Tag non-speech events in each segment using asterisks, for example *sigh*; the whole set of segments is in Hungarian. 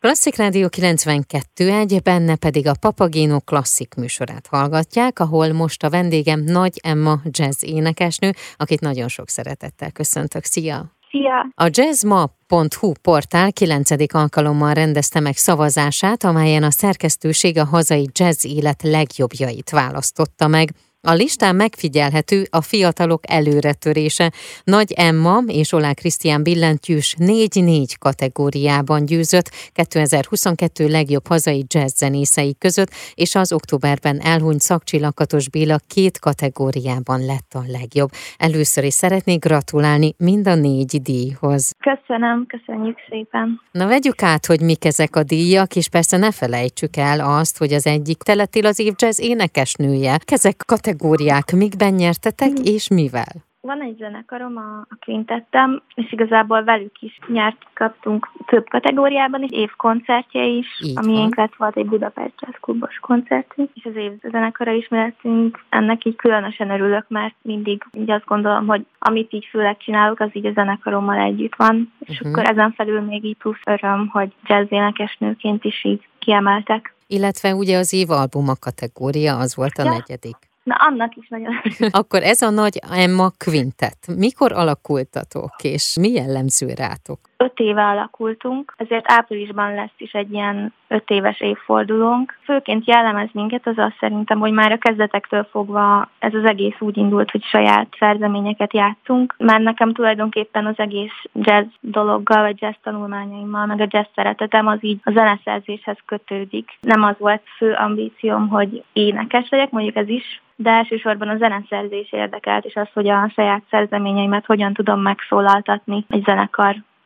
Klasszik Rádió 92 egy, benne pedig a Papagino klasszik műsorát hallgatják, ahol most a vendégem Nagy Emma jazz énekesnő, akit nagyon sok szeretettel köszöntök. Szia! Szia! A jazzma.hu portál 9. alkalommal rendezte meg szavazását, amelyen a szerkesztőség a hazai jazz élet legjobbjait választotta meg. A listán megfigyelhető a fiatalok előretörése. Nagy Emma és Olá Krisztián billentyűs 4-4 kategóriában győzött 2022 legjobb hazai jazz zenészei között, és az októberben elhunyt Szakcsillakatos Béla két kategóriában lett a legjobb. Először is szeretnék gratulálni mind a négy díjhoz. Köszönöm, köszönjük szépen. Na vegyük át, hogy mik ezek a díjak, és persze ne felejtsük el azt, hogy az egyik teletél az év jazz énekesnője. Ezek kategóriák kategóriák, mikben nyertetek, mm. és mivel? Van egy zenekarom, a, a Quintettem, és igazából velük is nyert, kaptunk több kategóriában is, évkoncertje is, Így ami én lett volt egy Budapest Jazz Klubos koncertünk, és az év zenekara is lettünk. Ennek így különösen örülök, mert mindig így azt gondolom, hogy amit így főleg csinálok, az így a zenekarommal együtt van, és uh-huh. akkor ezen felül még így plusz öröm, hogy jazz énekesnőként is így kiemeltek. Illetve ugye az év albuma kategória, az volt a ja. negyedik. Na, annak is nagyon Akkor ez a nagy Emma Quintet. Mikor alakultatok, és mi jellemző rátok? Öt éve alakultunk, ezért áprilisban lesz is egy ilyen öt éves évfordulónk. Főként jellemez minket az azt szerintem, hogy már a kezdetektől fogva ez az egész úgy indult, hogy saját szerzeményeket játszunk, mert nekem tulajdonképpen az egész jazz dologgal, vagy jazz tanulmányaimmal, meg a jazz szeretetem az így a zeneszerzéshez kötődik. Nem az volt fő ambícióm, hogy énekes legyek, mondjuk ez is, de elsősorban a zeneszerzés érdekelt, és az, hogy a saját szerzeményeimet hogyan tudom megszólaltatni egy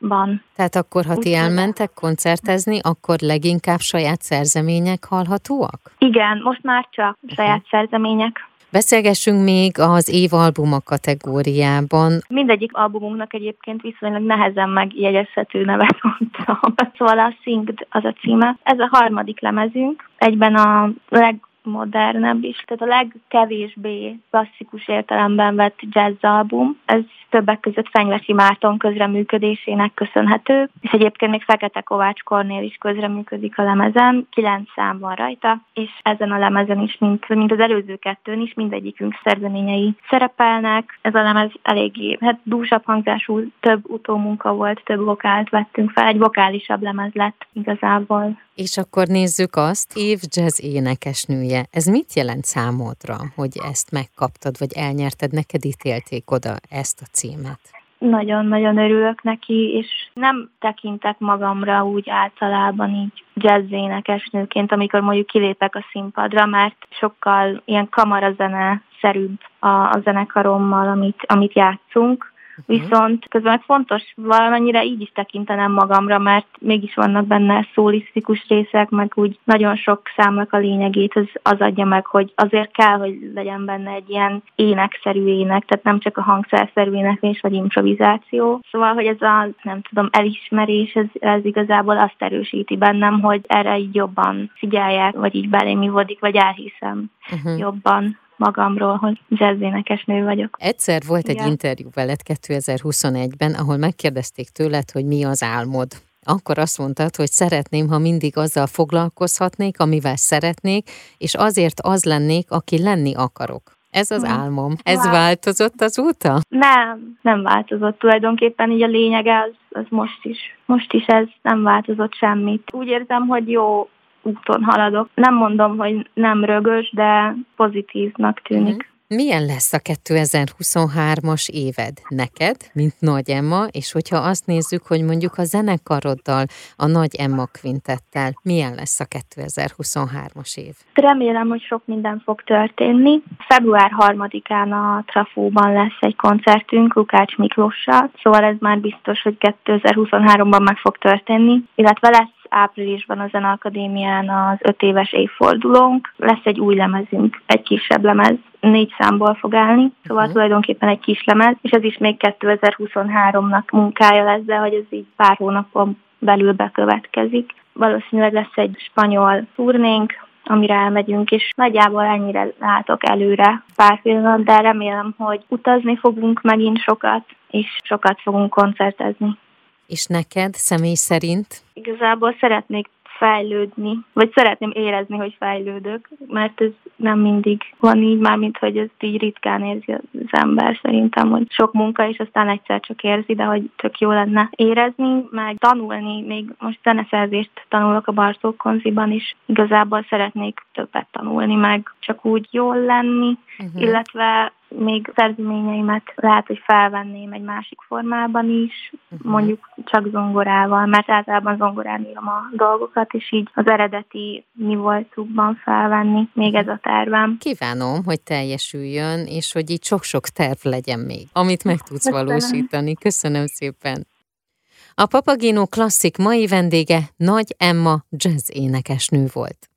zenekarban. Tehát akkor, ha ti elmentek koncertezni, akkor leginkább saját szerzemények hallhatóak? Igen, most már csak saját szerzemények. Beszélgessünk még az év albuma kategóriában. Mindegyik albumunknak egyébként viszonylag nehezen megjegyezhető nevet *laughs* mondtam. Szóval a Singed az a címe. Ez a harmadik lemezünk. Egyben a leg modernebb is, tehát a legkevésbé klasszikus értelemben vett jazzalbum. Ez többek között Fenyvesi Márton közreműködésének köszönhető, és egyébként még Fekete Kovács Kornél is közreműködik a lemezen, kilenc szám van rajta, és ezen a lemezen is, mint, mint az előző kettőn is, mindegyikünk szerzeményei szerepelnek. Ez a lemez eléggé hát dúsabb hangzású, több utómunka volt, több vokált vettünk fel, egy vokálisabb lemez lett igazából. És akkor nézzük azt, év jazz énekesnője. Ez mit jelent számodra, hogy ezt megkaptad, vagy elnyerted, neked ítélték oda ezt a címet? Nagyon-nagyon örülök neki, és nem tekintek magamra úgy általában így jazz énekesnőként, amikor mondjuk kilépek a színpadra, mert sokkal ilyen kamarazene szerűbb a, a zenekarommal, amit, amit játszunk. Viszont közben fontos valamennyire így is tekintenem magamra, mert mégis vannak benne szólisztikus részek, meg úgy nagyon sok számnak a lényegét az, az adja meg, hogy azért kell, hogy legyen benne egy ilyen énekszerű ének, tehát nem csak a hangszerszerű éneklés vagy improvizáció. Szóval, hogy ez a, nem tudom, elismerés, ez, ez igazából azt erősíti bennem, hogy erre így jobban figyelják, vagy így belém vagy elhiszem uh-huh. jobban magamról, hogy nő vagyok. Egyszer volt egy Igen. interjú veled 2021-ben, ahol megkérdezték tőled, hogy mi az álmod. Akkor azt mondtad, hogy szeretném, ha mindig azzal foglalkozhatnék, amivel szeretnék, és azért az lennék, aki lenni akarok. Ez az hmm. álmom. Ez wow. változott azóta? Nem, nem változott. Tulajdonképpen így a lényege az, az most is. Most is ez nem változott semmit. Úgy érzem, hogy jó úton haladok. Nem mondom, hogy nem rögös, de pozitívnak tűnik. Mm-hmm. Milyen lesz a 2023-as éved neked, mint Nagy Emma, és hogyha azt nézzük, hogy mondjuk a zenekaroddal, a Nagy Emma Quintettel, milyen lesz a 2023-as év? Remélem, hogy sok minden fog történni. Február 3-án a Trafóban lesz egy koncertünk Lukács Miklóssal, szóval ez már biztos, hogy 2023-ban meg fog történni, illetve lesz áprilisban a Zeneakadémián az öt éves évfordulónk. Lesz egy új lemezünk, egy kisebb lemez, négy számból fog állni, szóval uh-huh. tulajdonképpen egy kis lemez, és ez is még 2023-nak munkája lesz, de hogy ez így pár hónapon belül bekövetkezik. Valószínűleg lesz egy spanyol turnénk, amire elmegyünk, és nagyjából ennyire látok előre pár pillanat, de remélem, hogy utazni fogunk megint sokat, és sokat fogunk koncertezni. És neked személy szerint? Igazából szeretnék fejlődni, vagy szeretném érezni, hogy fejlődök, mert ez nem mindig van így, már mint hogy ezt így ritkán érzi az ember szerintem, hogy sok munka, és aztán egyszer csak érzi, de hogy tök jó lenne érezni, meg tanulni, még most zeneszerzést tanulok a Bartók Konziban is, igazából szeretnék többet tanulni, meg csak úgy jól lenni, uh-huh. illetve még szerzeményeimet lehet, hogy felvenném egy másik formában is, uh-huh. mondjuk csak zongorával, mert általában zongorán írom a dolgokat, és így az eredeti mi voltukban felvenni. Még ez a tervem. Kívánom, hogy teljesüljön, és hogy így sok-sok terv legyen még, amit meg tudsz Köszönöm. valósítani. Köszönöm szépen. A Papagino klasszik mai vendége Nagy Emma jazz énekesnő volt.